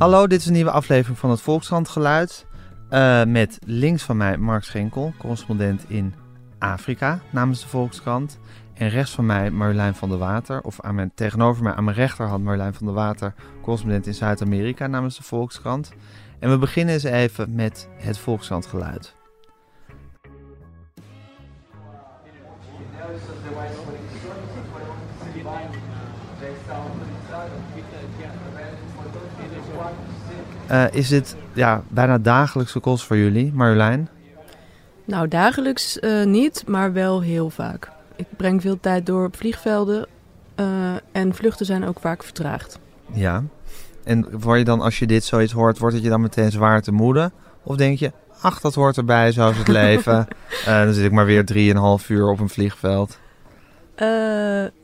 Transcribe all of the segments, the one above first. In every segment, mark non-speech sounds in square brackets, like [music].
Hallo, dit is een nieuwe aflevering van het Volkskrant Geluid. Uh, met links van mij Mark Schenkel, correspondent in Afrika namens de Volkskrant. En rechts van mij Marjolein van der Water, of aan mijn, tegenover mij aan mijn rechterhand Marjolein van der Water, correspondent in Zuid-Amerika namens de Volkskrant. En we beginnen eens even met het Volkskrant Geluid. Uh, is dit ja, bijna dagelijkse kost voor jullie, Marjolein? Nou, dagelijks uh, niet, maar wel heel vaak. Ik breng veel tijd door op vliegvelden uh, en vluchten zijn ook vaak vertraagd. Ja, en word je dan, als je dit zoiets hoort, wordt het je dan meteen zwaar te moede? Of denk je, ach, dat hoort erbij, zo is het [laughs] leven. dan zit ik maar weer 3,5 uur op een vliegveld.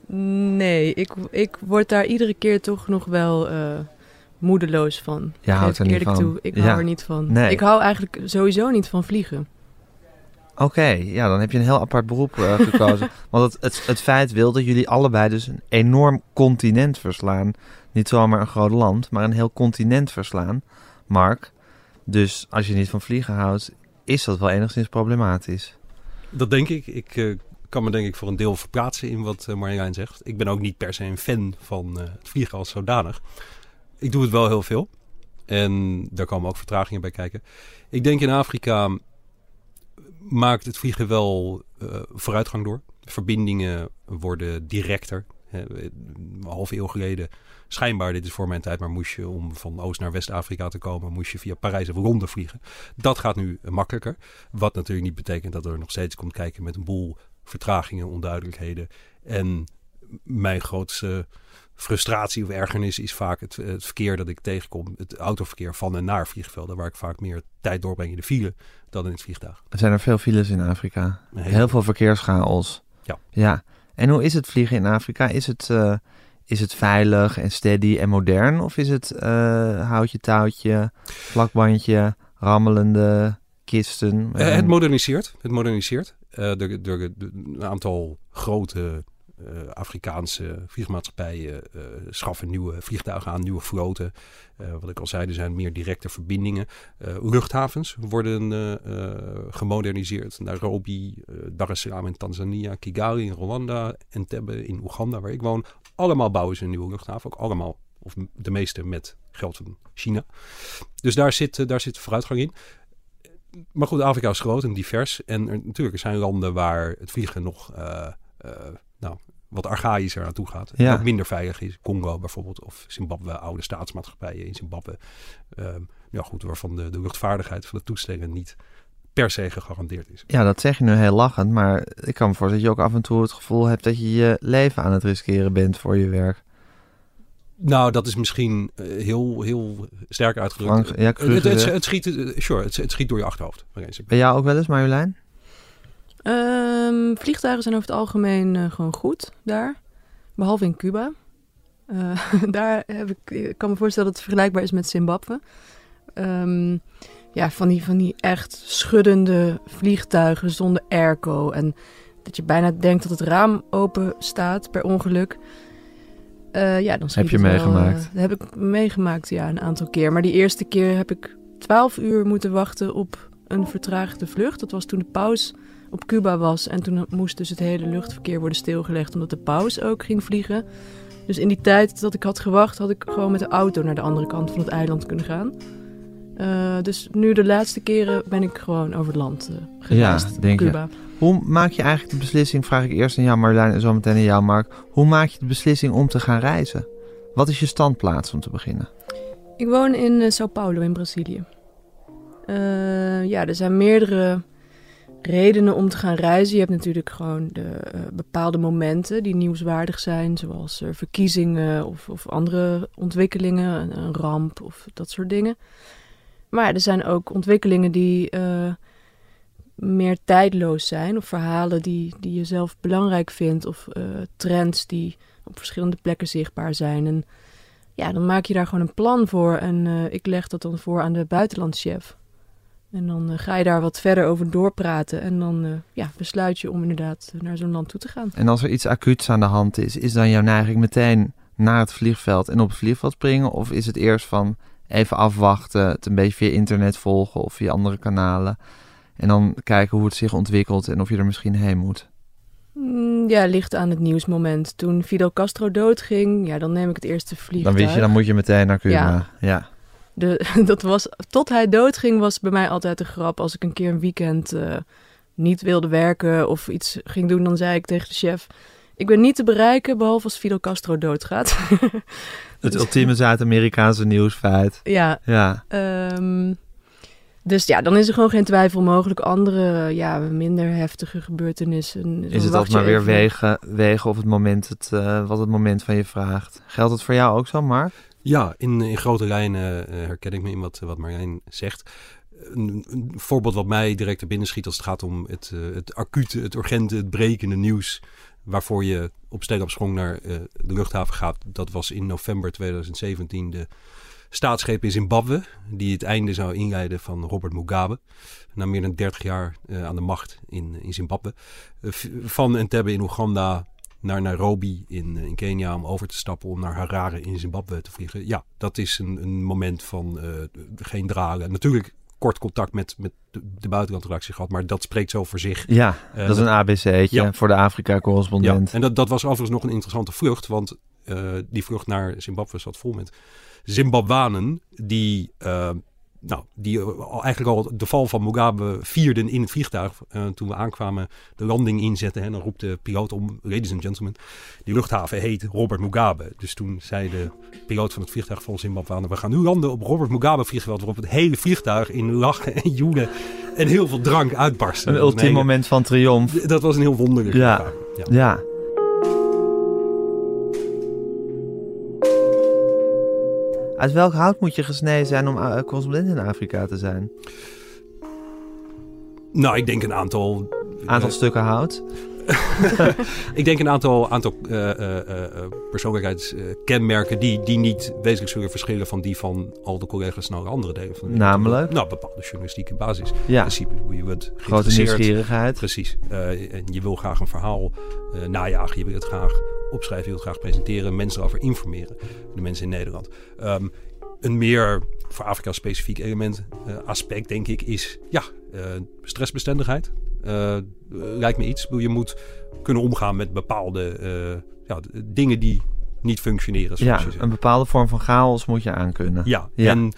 nee, ik, ik word daar iedere keer toch nog wel moedeloos van. Je houdt er niet van. toe. Ik hou er niet van. Nee. Ik hou eigenlijk sowieso niet van vliegen. Oké, ja, dan heb je een heel apart beroep uh, gekozen. [laughs] Want het, het, het feit wil dat jullie allebei dus een enorm continent verslaan. Niet zomaar een groot land, maar een heel continent verslaan. Mark, dus als je niet van vliegen houdt, is dat wel enigszins problematisch. Dat denk ik. Ik uh, kan me denk ik voor een deel verplaatsen in wat uh, Marjolein zegt. Ik ben ook niet per se een fan van het vliegen als zodanig ik doe het wel heel veel. En daar komen ook vertragingen bij kijken. Ik denk in Afrika maakt het vliegen wel uh, vooruitgang door. Verbindingen worden directer. Een half eeuw geleden, schijnbaar, dit is voor mijn tijd, maar moest je om van Oost naar West-Afrika te komen, moest je via Parijs of Londen vliegen. Dat gaat nu makkelijker. Wat natuurlijk niet betekent dat er nog steeds komt kijken met een boel vertragingen, onduidelijkheden. En mijn grootste frustratie of ergernis is vaak het, het, verkeer dat ik tegenkom. Het autoverkeer van en naar vliegvelden. Waar ik vaak meer tijd doorbreng in de file dan in het vliegtuig. Er zijn er veel files in Afrika. Heel, veel verkeerschaos. Ja. ja. En hoe is het vliegen in Afrika? Is het, uh, is het veilig en steady en modern? Of is het uh, houtje touwtje, vlakbandje, rammelende kisten? Uh, het moderniseert. Het moderniseert. er, er, een aantal grote uh, Afrikaanse vliegmaatschappijen uh, schaffen nieuwe vliegtuigen aan, nieuwe vloten. Uh, wat ik al zei, er zijn meer directe verbindingen. luchthavens worden gemoderniseerd. Nairobi, Dar es Salaam in Tanzania, Kigali in Rwanda, Entebbe in Oeganda, waar ik woon. Allemaal bouwen ze een nieuwe luchthaven. Ook allemaal, of de meeste met geld van China. Dus daar zit, daar zit vooruitgang in maar goed, Afrika is groot en divers. En er, natuurlijk, er zijn landen waar het vliegen nog nou, wat archaïscher naartoe gaat. Ja. Wat minder veilig is. Congo bijvoorbeeld, of Zimbabwe, oude staatsmaatschappijen in Zimbabwe. Um, ja goed, waarvan de, de luchtvaardigheid van de toestellen niet per se gegarandeerd is. Ja, dat zeg je nu heel lachend, maar ik kan me voorstellen dat je ook af en toe het gevoel hebt dat je je leven aan het riskeren bent voor je werk. Nou, dat is misschien uh, heel, heel sterk uitgedrukt. ja, het, het, het, schiet, uh, sure, het, het, schiet door je achterhoofd. Ben jij ook wel eens, Marjolein? Um, vliegtuigen zijn over het algemeen uh, gewoon goed daar. Behalve in Cuba. Uh, [laughs] daar heb ik, ik kan me voorstellen dat het vergelijkbaar is met Zimbabwe. Um, ja, van die, van die echt schuddende vliegtuigen zonder airco. En dat je bijna denkt dat het raam open staat per ongeluk. Uh, ja, dan heb je meegemaakt? heb ik meegemaakt, ja, een aantal keer. Maar die eerste keer heb ik twaalf uur moeten wachten op een vertraagde vlucht. Dat was toen de pauze op Cuba was. En toen moest dus het hele luchtverkeer worden stilgelegd omdat de paus ook ging vliegen. Dus in die tijd dat ik had gewacht, had ik gewoon met de auto naar de andere kant van het eiland kunnen gaan. Uh, dus nu de laatste keren ben ik gewoon over het land uh, gereisd. Ja, denk Cuba. Je. Hoe maak je eigenlijk de beslissing, vraag ik eerst aan jou Marjolein en zo meteen aan jou Mark. Hoe maak je de beslissing om te gaan reizen? Wat is je standplaats om te beginnen? Ik woon in uh, Sao Paulo in Brazilië. ja, er zijn meerdere redenen om te gaan reizen. Je hebt natuurlijk gewoon de uh, bepaalde momenten die nieuwswaardig zijn, zoals uh, verkiezingen of, of, andere ontwikkelingen, een, ramp of dat soort dingen. Maar er zijn ook ontwikkelingen die uh, meer tijdloos zijn, of verhalen die, die je zelf belangrijk vindt, of trends die op verschillende plekken zichtbaar zijn. En ja, dan maak je daar gewoon een plan voor en ik leg dat dan voor aan de buitenlandschef. En dan uh, ga je daar wat verder over doorpraten. En dan uh, ja, besluit je om inderdaad naar zo'n land toe te gaan. En als er iets acuuts aan de hand is, is dan jouw neiging meteen naar het vliegveld en op het vliegveld springen? Of is het eerst van, even afwachten, het een beetje via internet volgen of via andere kanalen. En dan kijken hoe het zich ontwikkelt en of je er misschien heen moet. Mm, Ja, ligt aan het nieuwsmoment. Toen Fidel Castro doodging, ja, dan neem ik het eerste vliegtuig. Dan wist je, dan moet je meteen naar Cuba. Ja. ja. De, [laughs] dat was, tot hij doodging was bij mij altijd een grap. Als ik een keer een weekend eh, niet wilde werken of iets ging doen, dan zei ik tegen de chef... Ik ben niet te bereiken, behalve als Fidel Castro doodgaat. [laughs] Het ultieme Zuid-Amerikaanse nieuwsfeit. ja, Ja. ehm, dus ja, dan is er gewoon geen twijfel mogelijk. Andere, ja, minder heftige gebeurtenissen. Is het altijd maar weer even. wegen, wegen of het moment het, eh, wat het moment van je vraagt. Geldt het voor jou ook zo, Mark? Ja, in, in grote lijnen eh, herken ik me in wat, wat Marijn zegt. Een, voorbeeld wat mij direct er binnen schiet als het gaat om het, eh, het acute, het urgente, het brekende nieuws. Waarvoor je op steen op sprong naar eh, de luchthaven gaat. Dat was in november 2017 de staatsgreep in Zimbabwe. Die het einde zou inleiden van Robert Mugabe. Na meer dan 30 jaar aan de macht in, in Zimbabwe. V- van Entebbe in Oeganda naar Nairobi in, eh, in Kenia om over te stappen om naar Harare in Zimbabwe te vliegen. Ja, dat is een, een moment van eh, geen dralen. Natuurlijk kort contact met, met de, de buitenlandredactie gehad, maar dat spreekt zo voor zich. Ja, Eh, dat is een ABC'tje Ja. voor de Afrika-correspondent. Ja, en dat, dat was overigens nog een interessante vlucht, want die vlucht naar Zimbabwe zat vol met Zimbabwanen die, nou, die al, eigenlijk al de val van Mugabe vierden in het vliegtuig. Eh, toen we aankwamen, de landing inzetten, en dan roept de piloot om, ladies and gentlemen, die luchthaven heet Robert Mugabe. Dus toen zei de piloot van het vliegtuig vol Zimbabwanen, we gaan nu landen op Robert Mugabe vliegveld, waarop het hele vliegtuig in lachen en joelen en heel veel drank uitbarstte. Een ultiem moment van triomf. Dat was een heel Ja. ervaring. Ja. Ja. Uit welk hout moet je gesneden zijn om eh, correspondent in Afrika te zijn? Nou, ik denk een aantal. Aantal eh, stukken hout? [laughs] ik denk een aantal, aantal eh, persoonlijkheidskenmerken die, die niet wezenlijk zullen verschillen van die van al de collega's naar andere delen van de wereld. Namelijk? Nou, bepaalde journalistieke basis. Ja, Principe, hoe je bent grote nieuwsgierigheid. Precies. En je wil graag een verhaal najagen. Je wil het graag opschrijven. Je het graag presenteren. Mensen erover informeren. De mensen in Nederland. Ehm, een meer voor Afrika specifiek element, eh, aspect denk ik, is ja, eh, stressbestendigheid. Eh, lijkt me iets. Je moet kunnen omgaan met bepaalde ja, dingen die niet functioneren. Zoals Ja, een bepaalde vorm van chaos moet je aankunnen. Ja, Ja. en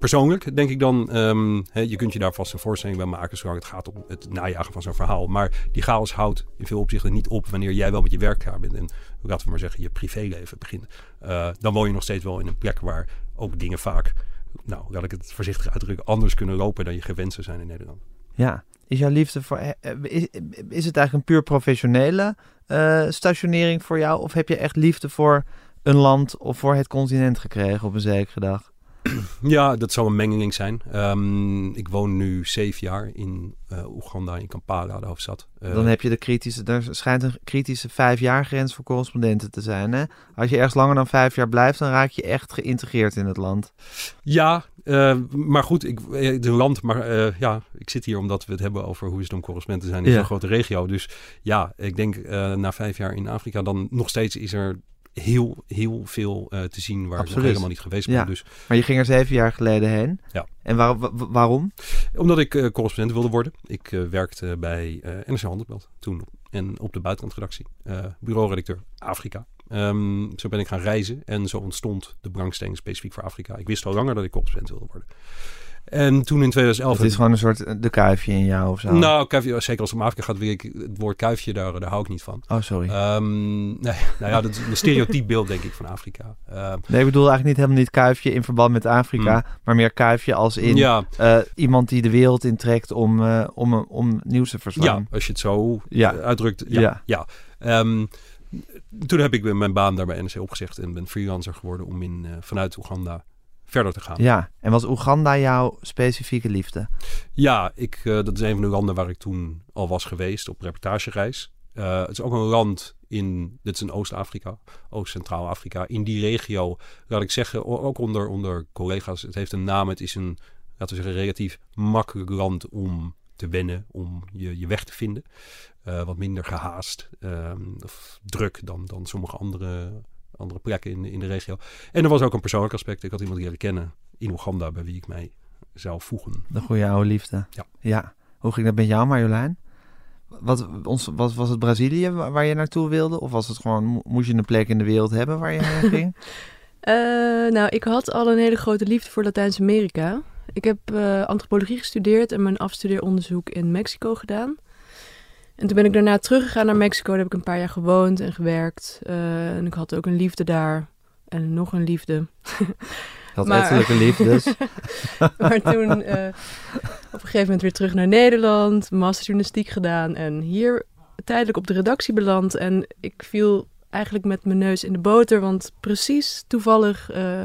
persoonlijk denk ik dan, ehm, je kunt je daar vast een voorstelling bij maken zolang het gaat om het najagen van zo'n verhaal. Maar die chaos houdt in veel opzichten niet op wanneer jij wel met je werk klaar bent en laten we maar zeggen je privéleven begint. Eh, dan woon je nog steeds wel in een plek waar ook dingen vaak, nou laat ik het voorzichtig uitdrukken, anders kunnen lopen dan je gewend zou zijn in Nederland. Ja. Is jouw liefde voor. eh, eh, Is, het eigenlijk een puur professionele stationering voor jou? Of heb je echt liefde voor een land of voor het continent gekregen op een zekere dag? [clears throat] Ja, dat zal een mengeling zijn. Ehm, ik woon nu zeven jaar in eh, Oeganda, in Kampala, de hoofdstad. Eh, Dan heb je de kritische. Er schijnt een kritische vijf jaar grens voor correspondenten te zijn. Hè? Als je ergens langer dan vijf jaar blijft, dan raak je echt geïntegreerd in het land. Ja, eh, maar goed, ik, een land, maar ja, ik zit hier omdat we het hebben over hoe is het om correspondent te zijn in Ja. zo'n grote regio. Dus ja, ik denk na vijf jaar in Afrika, dan nog steeds is er heel, heel veel eh, te zien waar ik nog helemaal niet geweest ben. Ja. Dus Maar je ging er zeven jaar geleden heen. Ja. En waar, wa- wa- waarom? omdat ik eh, correspondent wilde worden. Ik eh, werkte bij NRC Handelsblad toen en op de buitenlandredactie. bureauredacteur Afrika. Ehm, zo ben ik gaan reizen en zo ontstond de belangstelling specifiek voor Afrika. Ik wist al langer dat ik correspondent wilde worden. En toen in 2011... Het is gewoon een soort eh, de kuifje in jou of zo. Nou, kuifje, zeker als het om Afrika gaat, wil ik het woord kuifje, daar, daar hou ik niet van. Oh, sorry. Ehm, nee, [laughs] nou ja, dat is een stereotyp beeld, denk ik, van Afrika. Ehm, nee, ik bedoel eigenlijk niet helemaal niet kuifje in verband met Afrika, maar meer kuifje als in Hmm. ja, eh, iemand die de wereld intrekt om, eh, om, om nieuws te ja, verslaan. als je het zo Ja. uitdrukt. Ja, Ja. ja. Ehm, toen heb ik mijn baan daar bij NRC opgezegd en ben freelancer geworden om in, vanuit Oeganda verder te gaan. Ja, en was Oeganda jouw specifieke liefde? Ja, ik, eh, dat is een van de landen waar ik toen al was geweest op reportagereis. Eh, het is ook een land in, dit is in Oost-Afrika, Oost-Centraal-Afrika. In die regio, laat ik zeggen, ook onder, onder collega's, het heeft een naam. Het is een, laten we zeggen, relatief makkelijk land om te wennen, om je, je weg te vinden. Eh, wat minder gehaast ehm, of druk dan, dan sommige andere, andere plekken in, in de regio. En er was ook een persoonlijk aspect. Ik had iemand leren kennen in Oeganda bij wie ik mij zou voegen. De goede oude liefde. Ja. ja. Hoe ging dat met jou, Marjolein? Wat, ons, was, was het Brazilië wa- waar je naartoe wilde? Of was het gewoon, mo- moest je een plek in de wereld hebben waar je heen [laughs] ging? Eh, nou, ik had al een hele grote liefde voor Latijns-Amerika. Ik heb eh, antropologie gestudeerd en mijn afstudeeronderzoek in Mexico gedaan. En toen ben ik daarna teruggegaan naar Mexico. Daar heb ik een paar jaar gewoond en gewerkt. Eh, en ik had ook een liefde daar. En nog een liefde. [laughs] Had Maar- ettelijke liefdes. [laughs] maar toen eh, op een gegeven moment weer terug naar Nederland. Masterjournalistiek gedaan. En hier tijdelijk op de redactie beland. En ik viel eigenlijk met mijn neus in de boter. Want precies toevallig eh,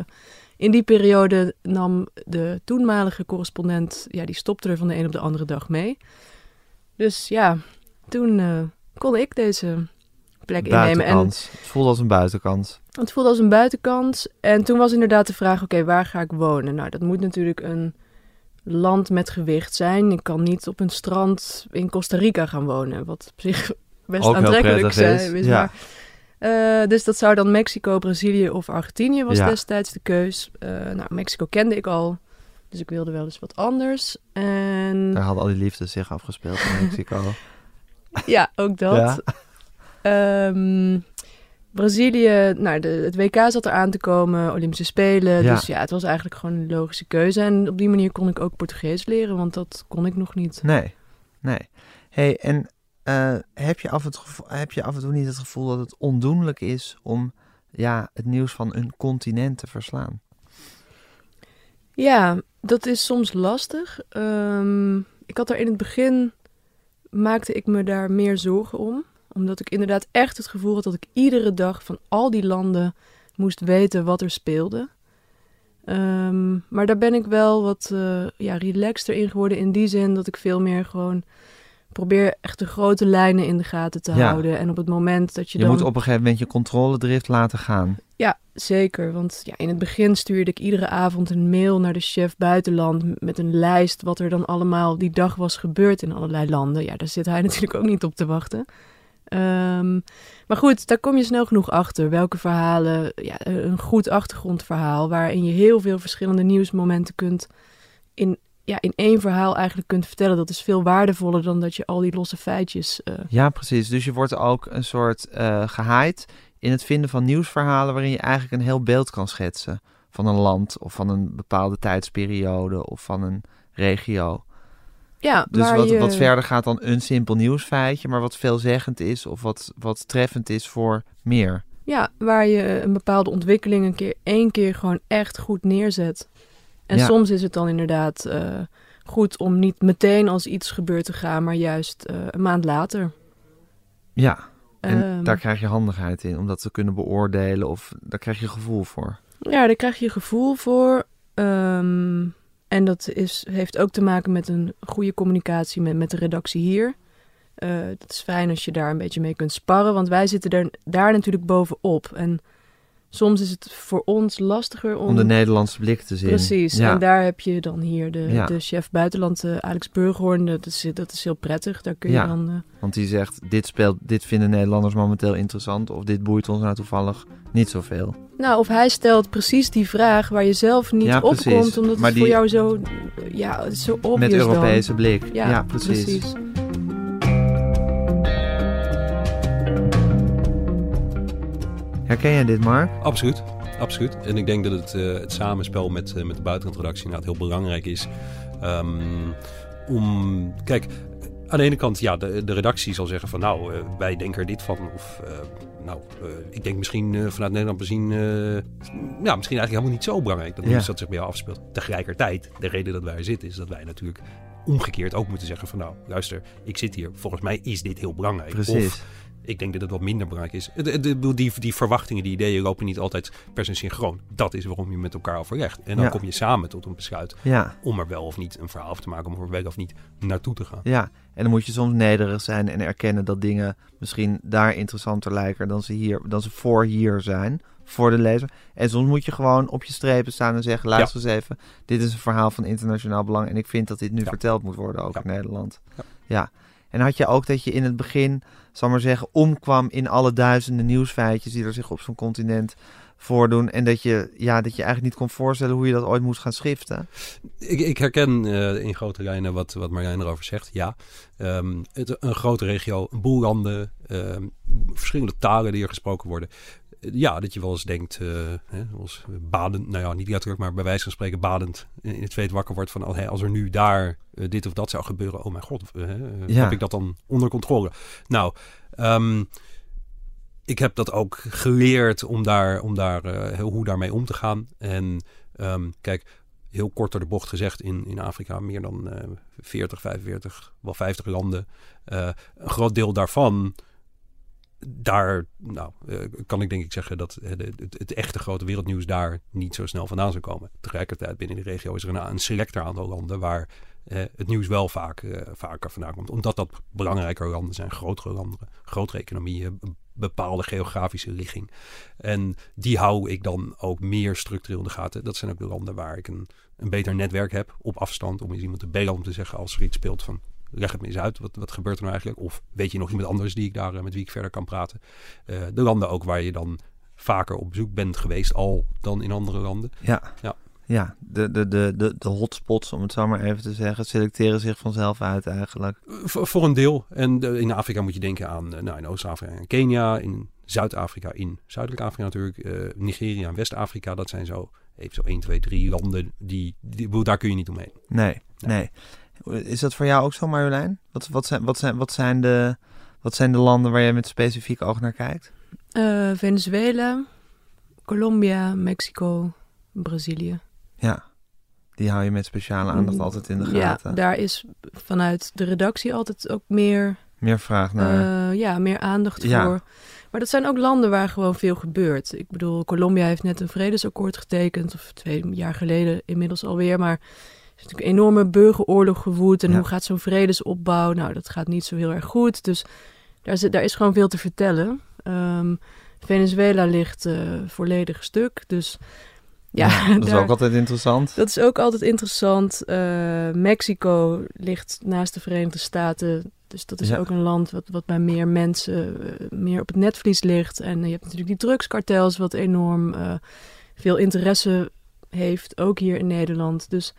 in die periode nam de toenmalige correspondent... Ja, die stopte er van de een op de andere dag mee. Dus ja, toen eh, kon ik deze plek innemen. En. Het voelde als een buitenkans. het voelde als een buitenkant. En toen was inderdaad de vraag, oké, waar ga ik wonen? Nou, dat moet natuurlijk een land met gewicht zijn. Ik kan niet op een strand in Costa Rica gaan wonen. Wat op zich [laughs] best Ook aantrekkelijk zijn, is, ja. Maar, eh, dus dat zou dan Mexico, Brazilië of Argentinië was Ja. destijds de keus. Eh, nou, Mexico kende ik al. Dus ik wilde wel eens wat anders. En Daar hadden al die liefdes zich afgespeeld in Mexico. [laughs] [laughs] ja, ook dat. Ja. Ehm, Brazilië, nou, de, het WK zat er aan te komen, Olympische Spelen. Ja. Dus ja, het was eigenlijk gewoon een logische keuze. En op die manier kon ik ook Portugees leren, want dat kon ik nog niet. Nee, nee. hey, en eh, heb, je af en toe, heb je af en toe niet het gevoel dat het ondoenlijk is om ja, het nieuws van een continent te verslaan? Ja, dat is soms lastig. Ehm, ik had er in het begin, maakte ik me daar meer zorgen om. Omdat ik inderdaad echt het gevoel had dat ik iedere dag van al die landen moest weten wat er speelde. Ehm, maar daar ben ik wel wat eh ja, relaxter in geworden in die zin dat ik veel meer gewoon probeer echt de grote lijnen in de gaten te Ja. houden. En op het moment dat je, Je, dan... moet op een gegeven moment je controledrift laten gaan. Ja, zeker. Want ja, in het begin stuurde ik iedere avond een mail naar de chef buitenland met een lijst wat er dan allemaal die dag was gebeurd in allerlei landen. Ja, daar zit hij [laughs] natuurlijk ook niet op te wachten. Ehm, maar goed, daar kom je snel genoeg achter. Welke verhalen, ja, een goed achtergrondverhaal waarin je heel veel verschillende nieuwsmomenten kunt in, ja, in één verhaal eigenlijk kunt vertellen. Dat is veel waardevoller dan dat je al die losse feitjes. eh, Ja, precies. Dus je wordt ook een soort eh gehaaid in het vinden van nieuwsverhalen waarin je eigenlijk een heel beeld kan schetsen van een land of van een bepaalde tijdsperiode of van een regio. ja, Dus wat, je... wat verder gaat dan een simpel nieuwsfeitje, maar wat veelzeggend is of wat, wat treffend is voor meer. Ja, waar je een bepaalde ontwikkeling een keer één keer gewoon echt goed neerzet. En Ja. soms is het dan inderdaad eh, goed om niet meteen als iets gebeurt te gaan, maar juist eh, een maand later. Ja, en Ehm, daar krijg je handigheid in om dat te kunnen beoordelen of daar krijg je gevoel voor. Ja, daar krijg je gevoel voor. Ehm, en dat is, heeft ook te maken met een goede communicatie met, met de redactie hier. Eh het is fijn als je daar een beetje mee kunt sparren, want wij zitten er, daar natuurlijk bovenop. En soms is het voor ons lastiger om... Om de Nederlandse blik te zien. Precies, Ja. en daar heb je dan hier de, Ja. de chef buitenland, eh, Alex Burghoorn. Dat is, dat is heel prettig. Daar kun je Ja. dan... eh, Want die zegt, dit, speelt, dit vinden Nederlanders momenteel interessant of dit boeit ons nou toevallig niet zoveel. nou, of hij stelt precies die vraag waar je zelf niet op komt, omdat Maar het voor jou zo, ja, zo obvious Met dan. Europese blik. Ja, Ja, precies. precies. Herken jij dit, Mark? Absoluut, absoluut. En ik denk dat het, eh, het samenspel met, eh, met de buitenlandredactie inderdaad heel belangrijk is. Ehm, om, kijk, aan de ene kant, ja, de, de redactie zal zeggen van nou, eh, wij denken er dit van. Of nou, ik denk misschien vanuit Nederland bezien, ja, misschien eigenlijk helemaal niet zo belangrijk dat Ja. nieuws dat zich bij jou afspeelt. Tegelijkertijd, de reden dat wij er zitten is dat wij natuurlijk omgekeerd ook moeten zeggen van nou, luister, ik zit hier, volgens mij is dit heel belangrijk. Precies. Of ik denk dat het wat minder belangrijk is. De, die, die verwachtingen, die ideeën lopen niet altijd per se synchroon. Dat is waarom je met elkaar overlegt. En dan Ja. kom je samen tot een besluit Ja, om er wel of niet een verhaal over te maken, om er wel of niet naartoe te gaan. ja. En dan moet je soms nederig zijn en erkennen dat dingen misschien daar interessanter lijken dan ze, hier, dan ze voor hier zijn, voor de lezer. En soms moet je gewoon op je strepen staan en zeggen, luister eens even, dit is een verhaal van internationaal belang en ik vind dat dit nu verteld moet worden, ook Ja. in Nederland. Ja. En had je ook dat je in het begin, zal maar zeggen, omkwam in alle duizenden nieuwsfeitjes die er zich op zo'n continent voordoen. En dat je, ja, dat je eigenlijk niet kon voorstellen hoe je dat ooit moest gaan schriften. Ik, ik herken uh, in grote lijnen wat, wat Marijn erover zegt. Ja, um, het, een grote regio, een boel landen, um, verschillende talen die er gesproken worden ja, dat je wel eens denkt, uh, hè, als badend, nou ja, niet letterlijk, maar bij wijze van spreken badend in het zweet wakker wordt van, oh, als er nu daar uh, dit of dat zou gebeuren, oh mijn god, uh, ja. heb ik dat dan onder controle? Nou, um, ik heb dat ook geleerd om daar, om daar hoe daarmee om te gaan. En um, kijk, heel kort door de bocht gezegd, in, in Afrika meer dan 40, 45, wel 50 landen. een groot deel daarvan daar nou, uh, kan ik denk ik zeggen dat het, het, het, echte grote wereldnieuws daar niet zo snel vandaan zou komen. Tegelijkertijd binnen de regio is er een, een selecter aantal landen waar uh, het nieuws wel vaak, uh, vaker vandaan komt. Omdat dat belangrijker landen zijn, grotere landen, grotere economieën, bepaalde geografische ligging. En die hou ik dan ook meer structureel in de gaten. Dat zijn ook de landen waar ik een, een beter netwerk heb op afstand om eens iemand te bellen om te zeggen als er iets speelt van leg het me eens uit. Wat, wat gebeurt er nou eigenlijk? Of weet je nog iemand anders die ik daar, eh, met wie ik verder kan praten? Uh, de landen ook waar je dan vaker op bezoek bent geweest, al dan in andere landen. Ja. ja. Ja, de, de, de, de, de hotspots, om het zo maar even te zeggen, selecteren zich vanzelf uit eigenlijk. Voor, voor een deel. En in Afrika moet je denken aan, nou in Oost-Afrika en Kenia, in Zuid-Afrika, in Zuidelijk Afrika natuurlijk, uh, Nigeria en West-Afrika. Dat zijn zo, even zo 1, 2, 3 landen, die, die, daar kun je niet omheen. Nee, nee. Is dat voor jou ook zo, Marjolein? Wat, wat, zijn, wat, zijn, wat, zijn de, wat zijn de landen waar jij met specifiek oog naar kijkt? Uh, Venezuela, Colombia, Mexico, Brazilië. Ja, die hou je met speciale aandacht mm, altijd in de gaten. Ja, daar is vanuit de redactie altijd ook meer... Meer vraag naar. Uh, ja, meer aandacht ja. voor. Maar dat zijn ook landen waar gewoon veel gebeurt. Ik bedoel, Colombia heeft net een vredesakkoord getekend, of twee jaar geleden inmiddels alweer. Maar is natuurlijk een enorme burgeroorlog gewoed. En hoe gaat zo'n vredesopbouw? Nou, dat gaat niet zo heel erg goed. Dus daar is, daar is gewoon veel te vertellen. Um, Venezuela ligt uh, volledig stuk. Dus ja, [laughs] dat is ook altijd interessant. Dat is ook altijd interessant. Uh, Mexico ligt naast de Verenigde Staten. Dus dat is ook een land wat, wat bij meer mensen uh, meer op het netvlies ligt. En je hebt natuurlijk die drugskartels, wat enorm veel interesse heeft, ook hier in Nederland. Dus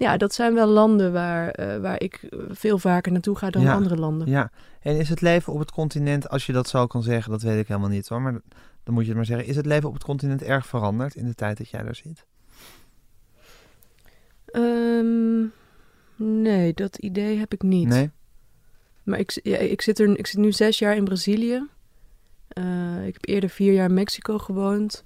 ja, dat zijn wel landen waar, uh, waar ik veel vaker naartoe ga dan andere landen. Ja, en is het leven op het continent, als je dat zo kan zeggen, dat weet ik helemaal niet hoor, maar dan moet je het maar zeggen. Is het leven op het continent erg veranderd in de tijd dat jij daar zit? Um, nee, dat idee heb ik niet. Nee? Maar ik, ja, ik, zit, er, ik zit nu zes jaar in Brazilië. Uh, ik heb eerder vier jaar in Mexico gewoond.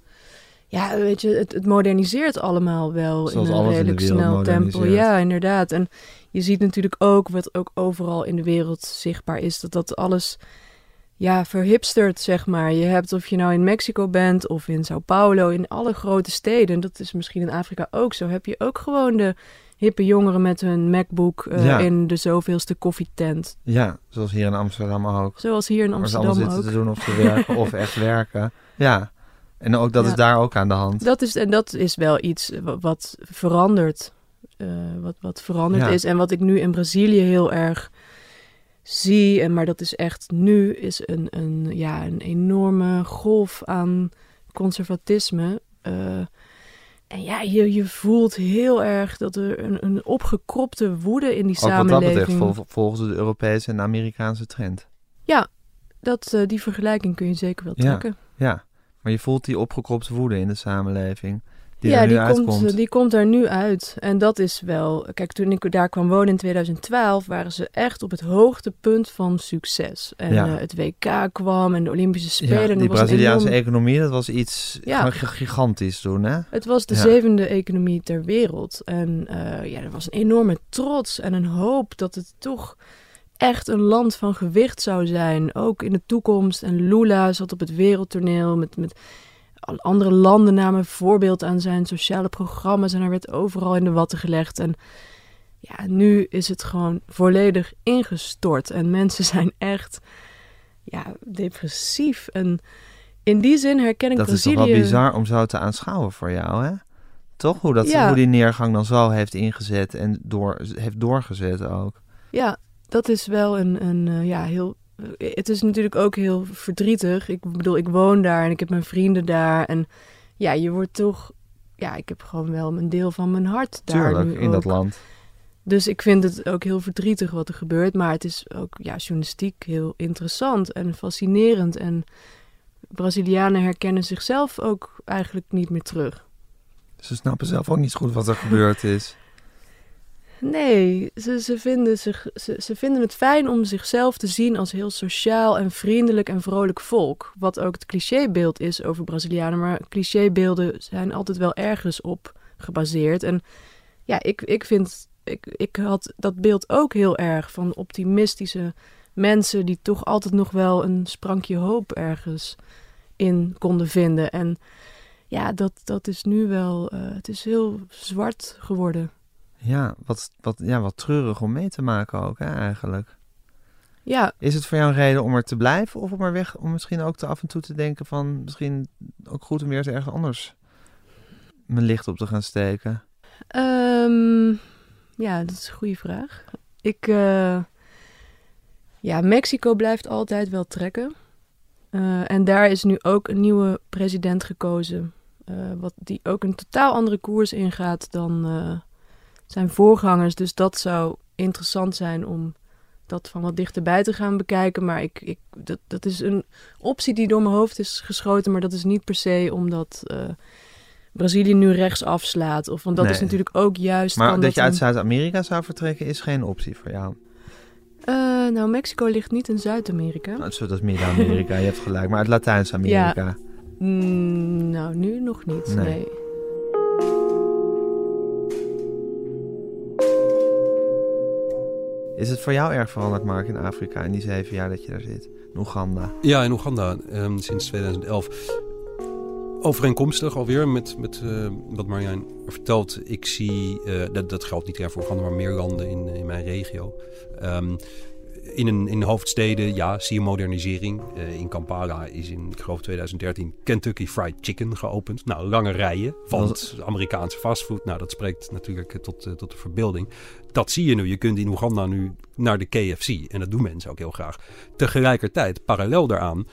Ja, weet je, het, het moderniseert allemaal wel Zoals in een redelijk snel tempo. Ja, inderdaad. En je ziet natuurlijk ook wat ook overal in de wereld zichtbaar is, dat dat alles ja, verhipstert, zeg maar. Je hebt of je nou in Mexico bent of in Sao Paulo, in alle grote steden, dat is misschien in Afrika ook zo, heb je ook gewoon de hippe jongeren met hun MacBook uh, in de zoveelste koffietent. Ja, zoals hier in Amsterdam ook. Zoals hier in Amsterdam ook. zitten te doen of te werken of echt [laughs] werken. Ja. En ook dat is daar ook aan de hand. Dat is, en dat is wel iets wat verandert. Uh, wat, wat veranderd is. En wat ik nu in Brazilië heel erg zie, en maar dat is echt nu, is een, een, ja, een enorme golf aan conservatisme. Uh, en ja, je, je voelt heel erg dat er een, een opgekropte woede in die ook samenleving... Wat dat betreft, volgens de Europese en Amerikaanse trend. Ja, dat, uh, die vergelijking kun je zeker wel trekken. Ja, ja. Maar je voelt die opgekropte woede in de samenleving. Die ja, er nu die, uitkomt. komt, die komt er nu uit. En dat is wel. Kijk, toen ik daar kwam wonen in 2012, waren ze echt op het hoogtepunt van succes. En Ja. eh, het WK kwam en de Olympische Spelen. Ja, die Braziliaanse enorm- economie, dat was iets Ja. gigantisch toen, hè? Het was de zevende economie ter wereld. En eh, ja, er was een enorme trots en een hoop dat het toch echt een land van gewicht zou zijn. Ook in de toekomst. En Lula zat op het wereldtoneel met, met andere landen namen voorbeeld aan zijn sociale programma's. En hij werd overal in de watten gelegd. En ja, nu is het gewoon volledig ingestort. En mensen [laughs] zijn echt ja, depressief. En in die zin herken ik Dat is Brazilië... toch wel bizar om zo te aanschouwen voor jou, hè? Toch? Hoe, dat, Ja. hoe die neergang dan zo heeft ingezet en door, heeft doorgezet ook. Ja, dat is wel een, een eh, ja, heel. Het is natuurlijk ook heel verdrietig. Ik bedoel, ik woon daar en ik heb mijn vrienden daar. En ja, je wordt toch. Ja, ik heb gewoon wel een deel van mijn hart daar. Tuurlijk, in dat land. Dus ik vind het ook heel verdrietig wat er gebeurt. Maar het is ook ja, journalistiek heel interessant en fascinerend. En Brazilianen herkennen zichzelf ook eigenlijk niet meer terug. Ze snappen zelf ook niet goed wat er gebeurd is. Nee, ze, ze, vinden zich, ze, ze vinden het fijn om zichzelf te zien als heel sociaal en vriendelijk en vrolijk volk. Wat ook het clichébeeld is over Brazilianen. Maar clichébeelden zijn altijd wel ergens op gebaseerd. En ja, ik, ik vind, ik, ik had dat beeld ook heel erg van optimistische mensen die toch altijd nog wel een sprankje hoop ergens in konden vinden. En ja, dat, dat is nu wel, eh, het is heel zwart geworden. Ja wat, wat, ja, wat treurig om mee te maken ook, hè, eigenlijk. Ja, Is het voor jou een reden om er te blijven of om er weg, om misschien ook te af en toe te denken van misschien ook goed om weer eens ergens anders mijn licht op te gaan steken? Ehm, ja, dat is een goede vraag. Ik, eh, ja, Mexico blijft altijd wel trekken. Eh, en daar is nu ook een nieuwe president gekozen. eh, wat, die ook een totaal andere koers ingaat dan zijn voorgangers. Dus dat zou interessant zijn om dat van wat dichterbij te gaan bekijken. Maar ik, ik, dat, dat is een optie die door mijn hoofd is geschoten. Maar dat is niet per se omdat eh, Brazilië nu rechts afslaat. Of, want dat Nee. is natuurlijk ook juist... Maar dat je uit Zuid-Amerika zou vertrekken is geen optie voor jou. Eh, nou, Mexico ligt niet in Zuid-Amerika. Nou, dat is Midden-Amerika, je hebt gelijk. Maar uit Latijns-Amerika. Mm, nou, nu nog niet. Nee. Nee. Is het voor jou erg veranderd, Mark, in Afrika in die zeven jaar dat je daar zit? In Oeganda. Ja, in Oeganda ehm, sinds 2011. Overeenkomstig alweer met, met eh, wat Marjijn vertelt. Ik zie, eh, dat, dat geldt niet alleen voor Oeganda, maar meer landen in, in mijn regio. Ehm, in, een, in de hoofdsteden, ja, zie je modernisering. Eh, in Kampala is in, ik geloof 2013, Kentucky Fried Chicken geopend. Nou, lange rijen, want Amerikaanse fastfood. Nou, dat spreekt natuurlijk tot, eh, tot de verbeelding. Dat zie je nu. Je kunt in Oeganda nu naar de KFC. En dat doen mensen ook heel graag. Tegelijkertijd, parallel daaraan,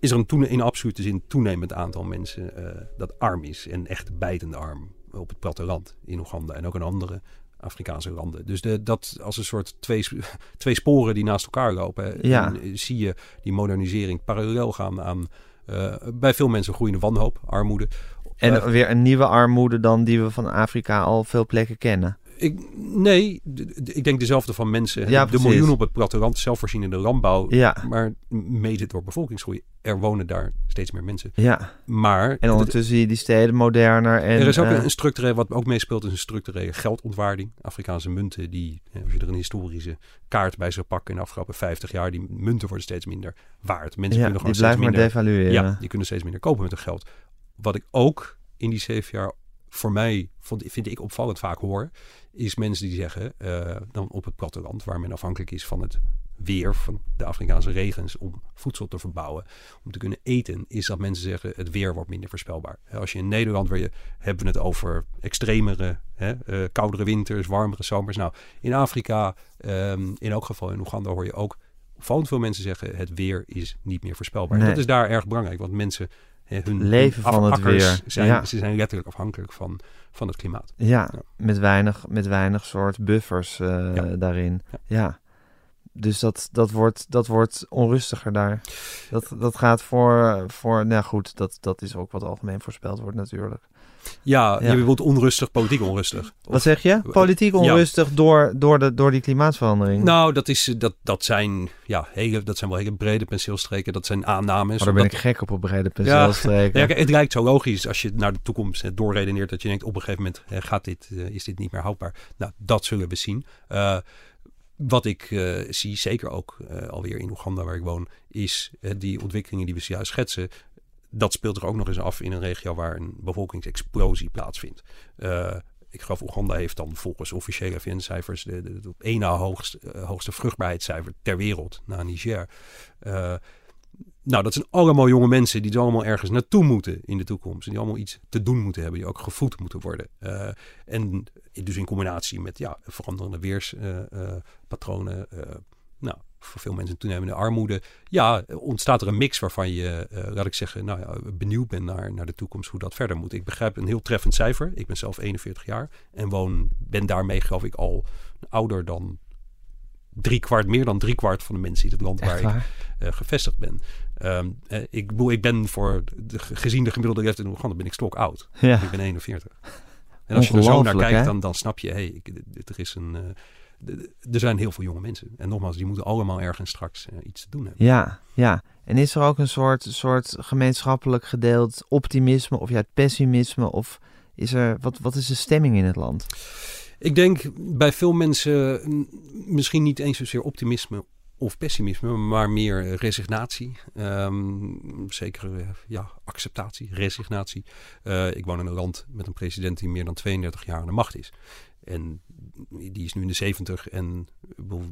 is er een toene- in absolute zin toenemend aantal mensen eh, dat arm is. En echt bijtende arm op het platteland in Oeganda en ook in andere Afrikaanse landen. Dus de, dat als een soort twee, [laughs] twee sporen die naast elkaar lopen. Ja. En, eh, zie je die modernisering parallel gaan aan eh, bij veel mensen groeiende wanhoop, armoede. En Eh, weer een nieuwe armoede dan die we van Afrika al veel plekken kennen. Ik, nee, ik denk dezelfde van mensen. Ja, de precies. miljoenen op het platteland, zelfvoorzienende landbouw. Ja, Maar mede door bevolkingsgroei. Er wonen daar steeds meer mensen. ja. Maar En ondertussen zie je die steden moderner. En, er is ook eh, een structureel, wat ook meespeelt, is een structurele geldontwaarding. Afrikaanse munten, die, als je er een historische kaart bij zou pakken in de afgelopen 50 jaar, die munten worden steeds minder waard. Mensen kunnen die gewoon steeds minder, devalueren. ja, die kunnen steeds minder kopen met hun geld. Wat ik ook in die zeven jaar voor mij, vond, vind ik opvallend vaak hoor, is mensen die zeggen, eh, dan op het platteland, waar men afhankelijk is van het weer, van de Afrikaanse regens, om voedsel te verbouwen, om te kunnen eten, is dat mensen zeggen, het weer wordt minder voorspelbaar. Als je in Nederland, waar je, hebben we het over extremere, hè, eh, koudere winters, warmere zomers. Nou, in Afrika, ehm, in elk geval in Oeganda, hoor je ook opvallend veel mensen zeggen, het weer is niet meer voorspelbaar. En dat is daar erg belangrijk, want mensen hun Leven van het weer. Zijn, Ja. Ze zijn letterlijk afhankelijk van, van het klimaat. Ja, Ja. Met, weinig, met weinig soort buffers eh, daarin. Ja. Dus dat, dat, wordt, dat wordt onrustiger daar. Dat, dat gaat voor, voor... Nou goed, dat, dat is ook wat algemeen voorspeld wordt natuurlijk. Ja, Ja. je bedoelt onrustig, politiek onrustig. Wat zeg je? Politiek Ja. onrustig door, door, de, door die klimaatverandering. Nou, dat, is, dat, dat, zijn, ja, hele, dat zijn wel hele brede penseelstreken. Dat zijn aannames. maar daar ben ik gek op op brede penseelstreken. Ja, het lijkt zo logisch als je naar de toekomst eh, doorredeneert dat je denkt op een gegeven moment eh, gaat dit, eh, is dit niet meer houdbaar. Nou, dat zullen we zien. Eh, wat ik eh, zie, zeker ook eh, alweer in Oeganda waar ik woon, is eh, die ontwikkelingen die we zojuist schetsen. Dat speelt er ook nog eens af in een regio waar een bevolkingsexplosie plaatsvindt. Ik geloof Oeganda heeft dan volgens officiële VN-cijfers de, de, op één na hoogste, hoogste vruchtbaarheidscijfer ter wereld na Niger. Eh, nou, dat zijn allemaal jonge mensen die allemaal ergens naartoe moeten in de toekomst. En die allemaal iets te doen moeten hebben, die ook gevoed moeten worden. Uh, en dus in combinatie met ja, veranderende weerspatronen. Uh, nou, voor veel mensen toenemende armoede. Ja, ontstaat er een mix waarvan je, laat ik zeggen, nou ja, benieuwd bent naar, naar de toekomst, hoe dat verder moet. Ik begrijp een heel treffend cijfer. Ik ben zelf 41 jaar en woon, ben daarmee geloof ik al ouder dan drie kwart, meer dan drie kwart van de mensen in het land waar ik uh, gevestigd ben. Um, uh, ik, bedoel, ik ben voor de, gezien de gemiddelde leeftijd in Oeganda ben ik stok oud. Ja. Ik ben 41. En als je er zo naar kijkt, dan, dan snap je, hey, er is een. Uh, er zijn heel veel jonge mensen. En nogmaals, die moeten allemaal ergens straks iets te doen hebben. Ja, ja. En is er ook een soort, soort gemeenschappelijk gedeeld optimisme of ja, pessimisme? Of is er, wat, wat is de stemming in het land? Ik denk bij veel mensen misschien niet eens zozeer optimisme of pessimisme, maar meer resignatie. Um, zeker ja, acceptatie, resignatie. Uh, ik woon in een land met een president die meer dan 32 jaar aan de macht is. En die is nu in de 70 en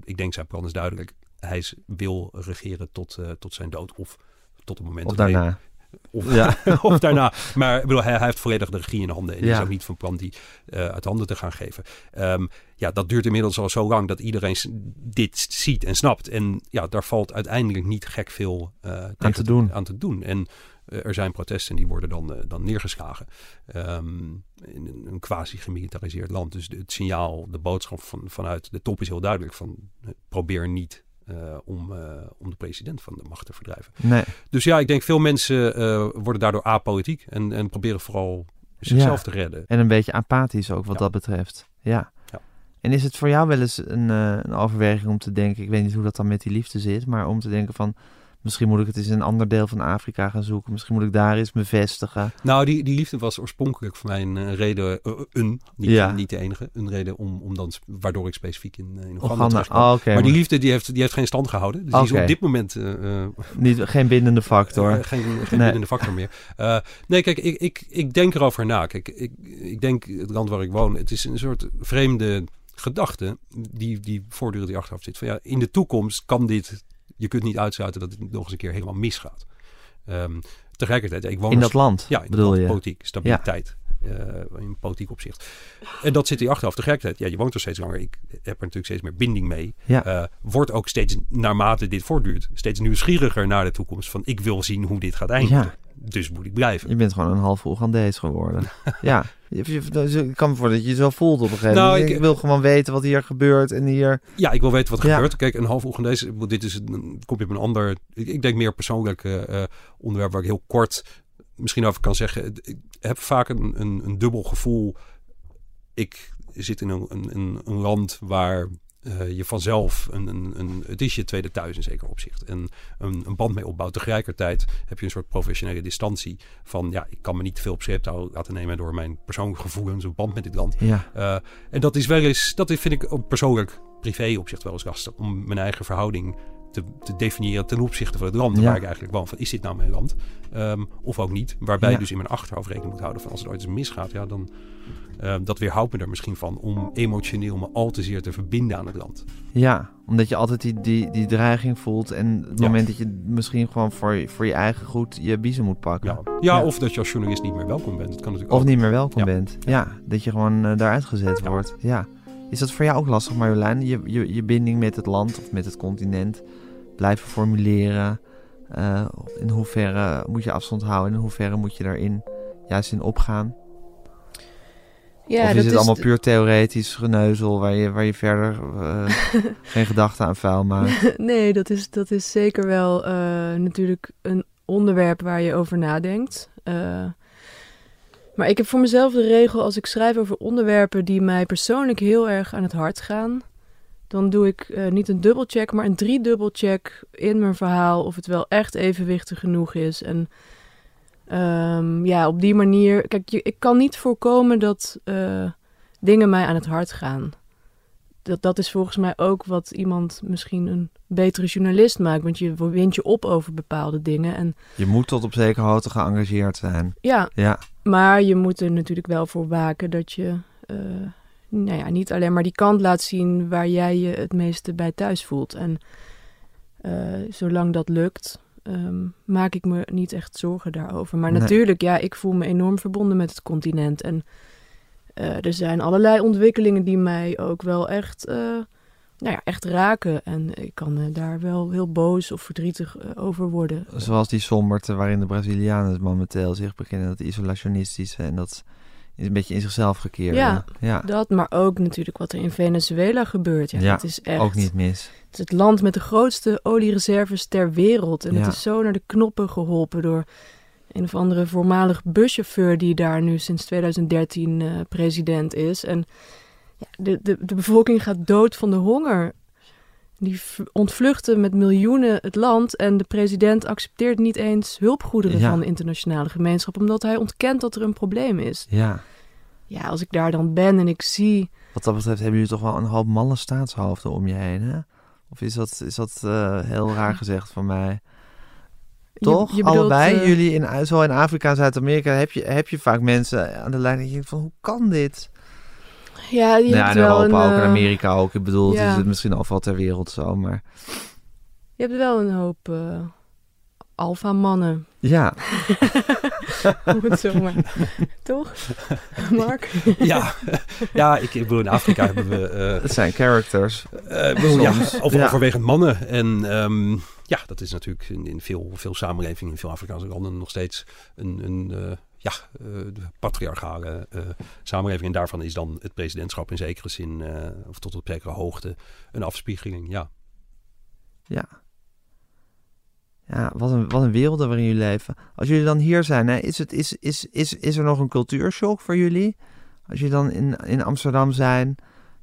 ik denk zijn plan is duidelijk. Hij wil regeren tot, uh, tot zijn dood of tot het moment of daarna. Of, ja. [laughs] of daarna. Maar bedoel, hij, hij, heeft volledig de regie in handen. En ja. is ook niet van plan die uh, uit handen te gaan geven. Um, ja, dat duurt inmiddels al zo lang dat iedereen dit ziet en snapt. En ja, daar valt uiteindelijk niet gek veel uh, aan, te doen. aan te doen. En uh, er zijn protesten en die worden dan, dan neergeslagen. Um, in een, een quasi gemilitariseerd land. Dus het signaal, de boodschap van, vanuit de top is heel duidelijk. Van probeer niet uh, om, uh, om de president van de macht te verdrijven. Nee. Dus ja, ik denk veel mensen uh, worden daardoor apolitiek en, en proberen vooral zichzelf ja. te redden. En een beetje apathisch ook wat ja. dat betreft. Ja. ja. En is het voor jou wel eens een, een overweging om te denken, ik weet niet hoe dat dan met die liefde zit, maar om te denken van Misschien moet ik het eens in een ander deel van Afrika gaan zoeken. Misschien moet ik daar eens me vestigen. Nou, die, die liefde was oorspronkelijk voor mij een uh, reden, uh, een, niet, ja. niet de enige, een reden om, om dan, waardoor ik specifiek in, in Oeganda. Oh, okay, maar die liefde die heeft, die heeft geen stand gehouden. Dus okay. die is op dit moment... Uh, niet, geen bindende factor. geen geen nee. bindende factor meer. nee, kijk, ik, ik, ik denk erover na. Kijk, ik, ik denk het land waar ik woon, het is een soort vreemde gedachte die, die voortdurend die achteraf zit. Van ja, in de toekomst kan dit je kunt niet uitsluiten dat het nog eens een keer helemaal misgaat. Um, tegelijkertijd, ik woon in dat land. Ja, in bedoel land, je? politiek, stabiliteit. Ja. Uh, in politiek opzicht. En dat zit hier achteraf. Tegelijkertijd, ja, je woont er steeds langer. Ik heb er natuurlijk steeds meer binding mee. Ja. Uh, wordt ook steeds, naarmate dit voortduurt, steeds nieuwsgieriger naar de toekomst. Van ik wil zien hoe dit gaat eindigen. Ja. Dus moet ik blijven. Je bent gewoon een half Oegandees geworden. [laughs] ja. Ik kan me voor dat je je zo voelt op een gegeven moment. Nou, ik, ik, wil gewoon weten wat hier gebeurt en hier... Ja, ik wil weten wat er ja. gebeurt. Kijk, een half Oegandees, dit is een, kom je op een ander... Ik, ik denk meer persoonlijk uh, onderwerp waar ik heel kort misschien over kan zeggen. Ik heb vaak een, een, een dubbel gevoel. Ik zit in een, een, een land waar uh, je vanzelf een, een, een, het is je tweede thuis in zeker opzicht. En een, een band mee opbouwt. Tegelijkertijd heb je een soort professionele distantie van ja, ik kan me niet veel op sleeptouw laten nemen door mijn persoonlijke gevoelens, een band met dit land. Ja. Uh, en dat is wel eens, dat vind ik persoonlijk privé opzicht wel eens lastig om mijn eigen verhouding te, te, definiëren ten opzichte van het land ja. waar ik eigenlijk woon. Van, is dit nou mijn land? Um, of ook niet. Waarbij ja. je dus in mijn achterhoofd rekening moet houden van als het ooit eens misgaat, ja, dan uh, dat weerhoudt me er misschien van om emotioneel me al te zeer te verbinden aan het land. Ja, omdat je altijd die, die, die dreiging voelt en het ja. moment dat je misschien gewoon voor, voor je eigen goed je biezen moet pakken. Ja. ja, of dat je als journalist niet meer welkom bent. Dat kan natuurlijk of ook. niet meer welkom bent. Ja, dat je gewoon uh, daaruit gezet wordt. Ja. Is dat voor jou ook lastig, Marjolein? Je, je, je binding met het land of met het continent blijven formuleren. Uh, in hoeverre moet je afstand houden? In hoeverre moet je daarin juist in opgaan? Ja, of is dat het is allemaal puur theoretisch geneuzel waar je, waar je verder uh, [laughs] geen gedachten aan vuil maakt? [laughs] nee, dat is, dat is zeker wel uh, natuurlijk een onderwerp waar je over nadenkt. Maar ik heb voor mezelf de regel als ik schrijf over onderwerpen die mij persoonlijk heel erg aan het hart gaan. Dan doe ik niet een dubbelcheck, maar een driedubbelcheck in mijn verhaal of het wel echt evenwichtig genoeg is. En Um, ja, op die manier. Kijk, je, ik kan niet voorkomen dat uh, dingen mij aan het hart gaan. Dat, dat is volgens mij ook wat iemand misschien een betere journalist maakt. Want je wint je op over bepaalde dingen. En, je moet tot op zekere hoogte geëngageerd zijn. Ja, ja, maar je moet er natuurlijk wel voor waken dat je uh, nou ja, niet alleen maar die kant laat zien waar jij je het meeste bij thuis voelt. En uh, zolang dat lukt, ehm, maak ik me niet echt zorgen daarover. Maar Nee. natuurlijk, ja, ik voel me enorm verbonden met het continent. En eh, er zijn allerlei ontwikkelingen die mij ook wel echt, eh, nou ja, echt raken. En ik kan eh, daar wel heel boos of verdrietig eh, over worden. Zoals die somberte waarin de Brazilianen momenteel zich beginnen, dat isolationistische en dat een beetje in zichzelf gekeerd. Ja, ja. Dat, maar ook natuurlijk wat er in Venezuela gebeurt. Ja, Ja, het is echt ook niet mis. Het is het land met de grootste oliereserves ter wereld. En Ja. het is zo naar de knoppen geholpen door een of andere voormalig buschauffeur die daar nu sinds 2013 eh, president is. En ja, de, de, de bevolking gaat dood van de honger. Die ontvluchten met miljoenen het land en de president accepteert niet eens hulpgoederen Ja. van de internationale gemeenschap, omdat hij ontkent dat er een probleem is. Ja. Ja, als ik daar dan ben en ik zie Wat dat betreft hebben jullie toch wel een hoop malle staatshoofden om je heen, hè? Of is dat, is dat eh, heel raar gezegd van mij? je- Toch? je bedoelt, Allebei? eh, Jullie, in, zo in Afrika en Zuid-Amerika, heb je, heb je vaak mensen aan de lijn die denken van, hoe kan dit? Ja, in wel Europa een, ook, in eh, Amerika ook. Ik bedoel, het is het misschien overal ter wereld zo, maar... Je hebt wel een hoop eh alfa-mannen, Ja, [laughs] om het zo maar. Toch, [laughs] Mark? Ja, ja ik, ik bedoel, in Afrika hebben we... eh, het zijn characters. Eh, ik bedoel, ja, Soms, over, ja. overwegend mannen. En ehm, ja, dat is natuurlijk in, in veel, veel samenlevingen, in veel Afrikaanse landen nog steeds een, een eh, ja, eh, de patriarchale eh, samenleving. En daarvan is dan het presidentschap in zekere zin, eh, of tot op zekere hoogte, een afspiegeling. Ja. Ja. Ja, wat een, wat een werelden waarin jullie leven. Als jullie dan hier zijn, hè, is, het, is, is, is, is er nog een cultuurshock voor jullie? Als jullie dan in, in Amsterdam zijn,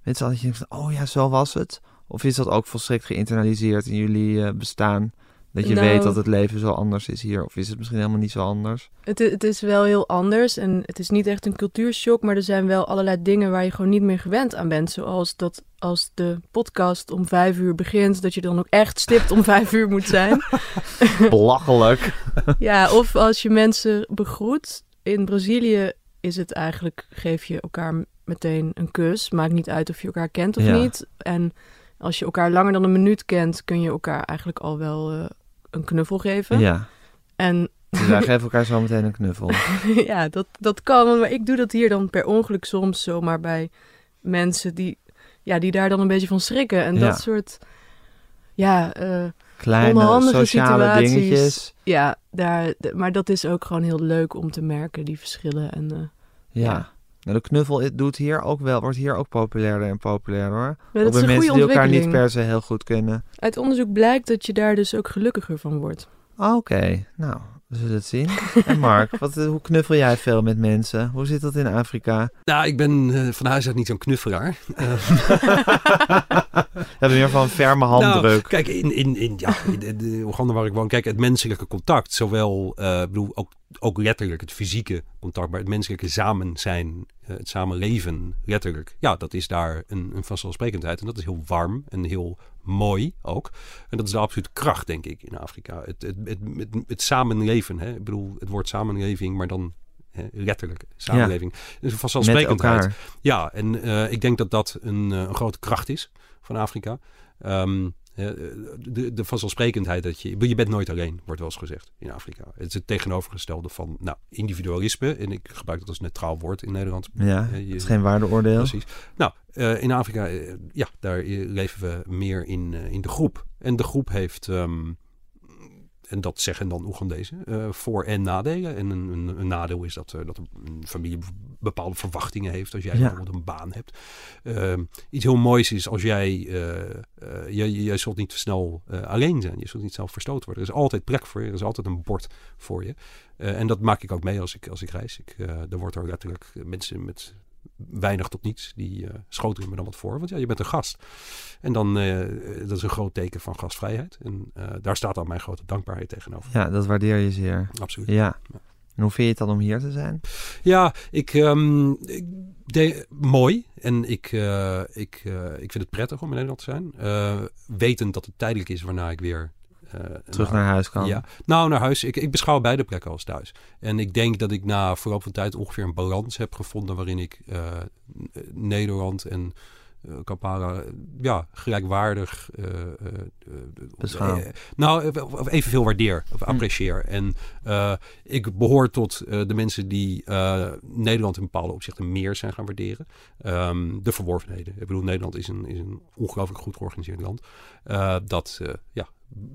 mensen dat je denkt oh ja, zo was het. Of is dat ook volstrekt geïnternaliseerd in jullie bestaan? Dat je Nou- weet dat het leven zo anders is hier. Of is het misschien helemaal niet zo anders? Het, het is wel heel anders en het is niet echt een cultuurshock, maar er zijn wel allerlei dingen waar je gewoon niet meer gewend aan bent. Zoals dat als de podcast om vijf uur begint, dat je dan ook echt stipt om vijf uur moet zijn. [laughs] Belachelijk. [laughs] Ja, of als je mensen begroet. In Brazilië is het eigenlijk, geef je elkaar meteen een kus. Maakt niet uit of je elkaar kent of Ja. niet. En als je elkaar langer dan een minuut kent, kun je elkaar eigenlijk al wel eh, een knuffel geven. Ja, En dus wij [laughs] geven elkaar zo meteen een knuffel. [laughs] ja, dat, dat kan. Maar ik doe dat hier dan per ongeluk soms zomaar bij mensen die, ja, die daar dan een beetje van schrikken. En Ja. dat soort, ja, eh, Kleine Onhandige sociale situaties. dingetjes. ja daar, maar dat is ook gewoon heel leuk om te merken, die verschillen. En eh, Ja. Ja. Nou, de knuffel doet hier ook wel, wordt hier ook populairder en populairder hoor. ja, ook dat is bij een mensen goede die elkaar niet per se heel goed kennen. Uit onderzoek blijkt dat je daar dus ook gelukkiger van wordt. Oké, nou, we zullen het zien. En Mark, [laughs] wat, eh, hoe knuffel jij veel met mensen? Hoe zit dat in Afrika? Nou, ik ben eh, van huis uit niet zo'n knuffelaar. [laughs] Eh, We hebben meer van een ferme Nou, handdruk. kijk, in, in, in ja, in de, de Oeganda waar ik woon, kijk, het menselijke contact, zowel, eh, ik bedoel, ook, ook letterlijk het fysieke contact, maar het menselijke samen zijn, eh, het samenleven, letterlijk, ja, dat is daar een, een vanzelfsprekendheid. En dat is heel warm en heel mooi ook. En dat is de absolute kracht, denk ik, in Afrika. Het, het, het, het, het samenleven, hè? ik bedoel, het woord samenleving, maar dan hè, letterlijk samenleving. Een met vanzelfsprekendheid. Ja, en eh, ik denk dat dat een, eh, een grote kracht is van Afrika. Eh, de, de vanzelfsprekendheid dat je... Je bent nooit alleen, wordt wel eens gezegd in Afrika. Het is het tegenovergestelde van nou, individualisme. En ik gebruik dat als neutraal woord in Nederland. Ja, Eh, je- het is geen waardeoordeel. Precies. Nou, eh, in Afrika, eh, ja, daar eh, leven we meer in, eh, in de groep. En de groep heeft, ehm, en dat zeggen dan Oegandezen, eh voor- en nadelen. En een, een, een nadeel is dat, eh, dat een familie bepaalde verwachtingen heeft als jij Ja. bijvoorbeeld een baan hebt. Ehm, iets heel moois is als jij, eh je, je zult niet snel eh, alleen zijn. Je zult niet snel verstoten worden. Er is altijd plek voor je. Er is altijd een bord voor je. En dat maak ik ook mee als ik, als ik reis. Ik, er wordt er letterlijk mensen met weinig tot niets. Die eh schotelen me dan wat voor. Want ja, je bent een gast. En dan, eh, dat is een groot teken van gastvrijheid. En eh, daar staat dan mijn grote dankbaarheid tegenover. Ja, dat waardeer je zeer. Absoluut. Ja. En hoe vind je het dan om hier te zijn? Ja, ik, ehm, ik mooi. En ik, eh, ik, eh, ik vind het prettig om in Nederland te zijn. Eh, wetend dat het tijdelijk is waarna ik weer... eh, Terug naar huis kan? Ja, nou naar huis. Ik, ik beschouw beide plekken als thuis. En ik denk dat ik na verloop van tijd ongeveer een balans heb gevonden waarin ik eh, Nederland en Kampala ja, gelijkwaardig beschouw. nou, evenveel waardeer of hm. apprecieer. En ik behoor tot de mensen die Nederland in bepaalde opzichten meer zijn gaan waarderen. Um, de verworvenheden. Ik bedoel, Nederland is een, is een ongelooflijk goed georganiseerd land. dat ja,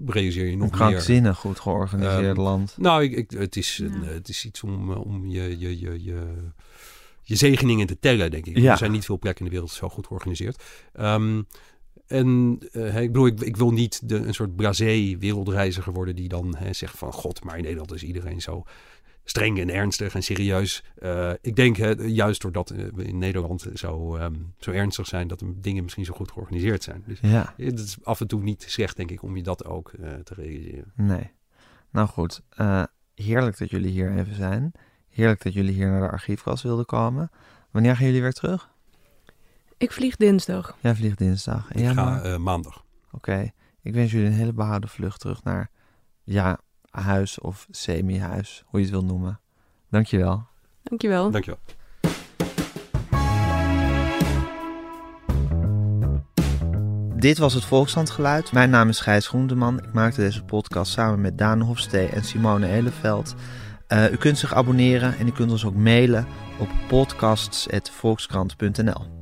realiseer je nog een krankzinnig goed georganiseerd um, land. Nou, ik, ik, het, is, het is iets om, om je, je, je, je je zegeningen te tellen, denk ik. Ja. Er zijn niet veel plekken in de wereld zo goed georganiseerd. Um, en uh, ik bedoel, ik, ik, wil niet de, een soort blasé wereldreiziger worden die dan hè, zegt van... God, maar in Nederland is iedereen zo streng en ernstig en serieus. Uh, ik denk hè, juist doordat we in Nederland zo, um, zo ernstig zijn... dat de dingen misschien zo goed georganiseerd zijn. Dus ja. het is af en toe niet slecht, denk ik, om je dat ook uh, te realiseren. Nee. Nou goed, heerlijk dat jullie hier even zijn. Heerlijk dat jullie hier naar de archiefkast wilden komen. Wanneer gaan jullie weer terug? Ik vlieg dinsdag. Jij vliegt dinsdag. En ik ga uh, maandag. Oké. Ik wens jullie een hele behouden vlucht terug naar, ja, huis of semi-huis, hoe je het wil noemen. Dankjewel. Dankjewel. Dankjewel. Dit was het Volkslandgeluid. Mijn naam is Gijs Groenteman. Ik maakte deze podcast samen met Daan Hofstee en Simone Eleveld. Uh, u kunt zich abonneren en u kunt ons ook mailen op podcasts.volkskrant.nl.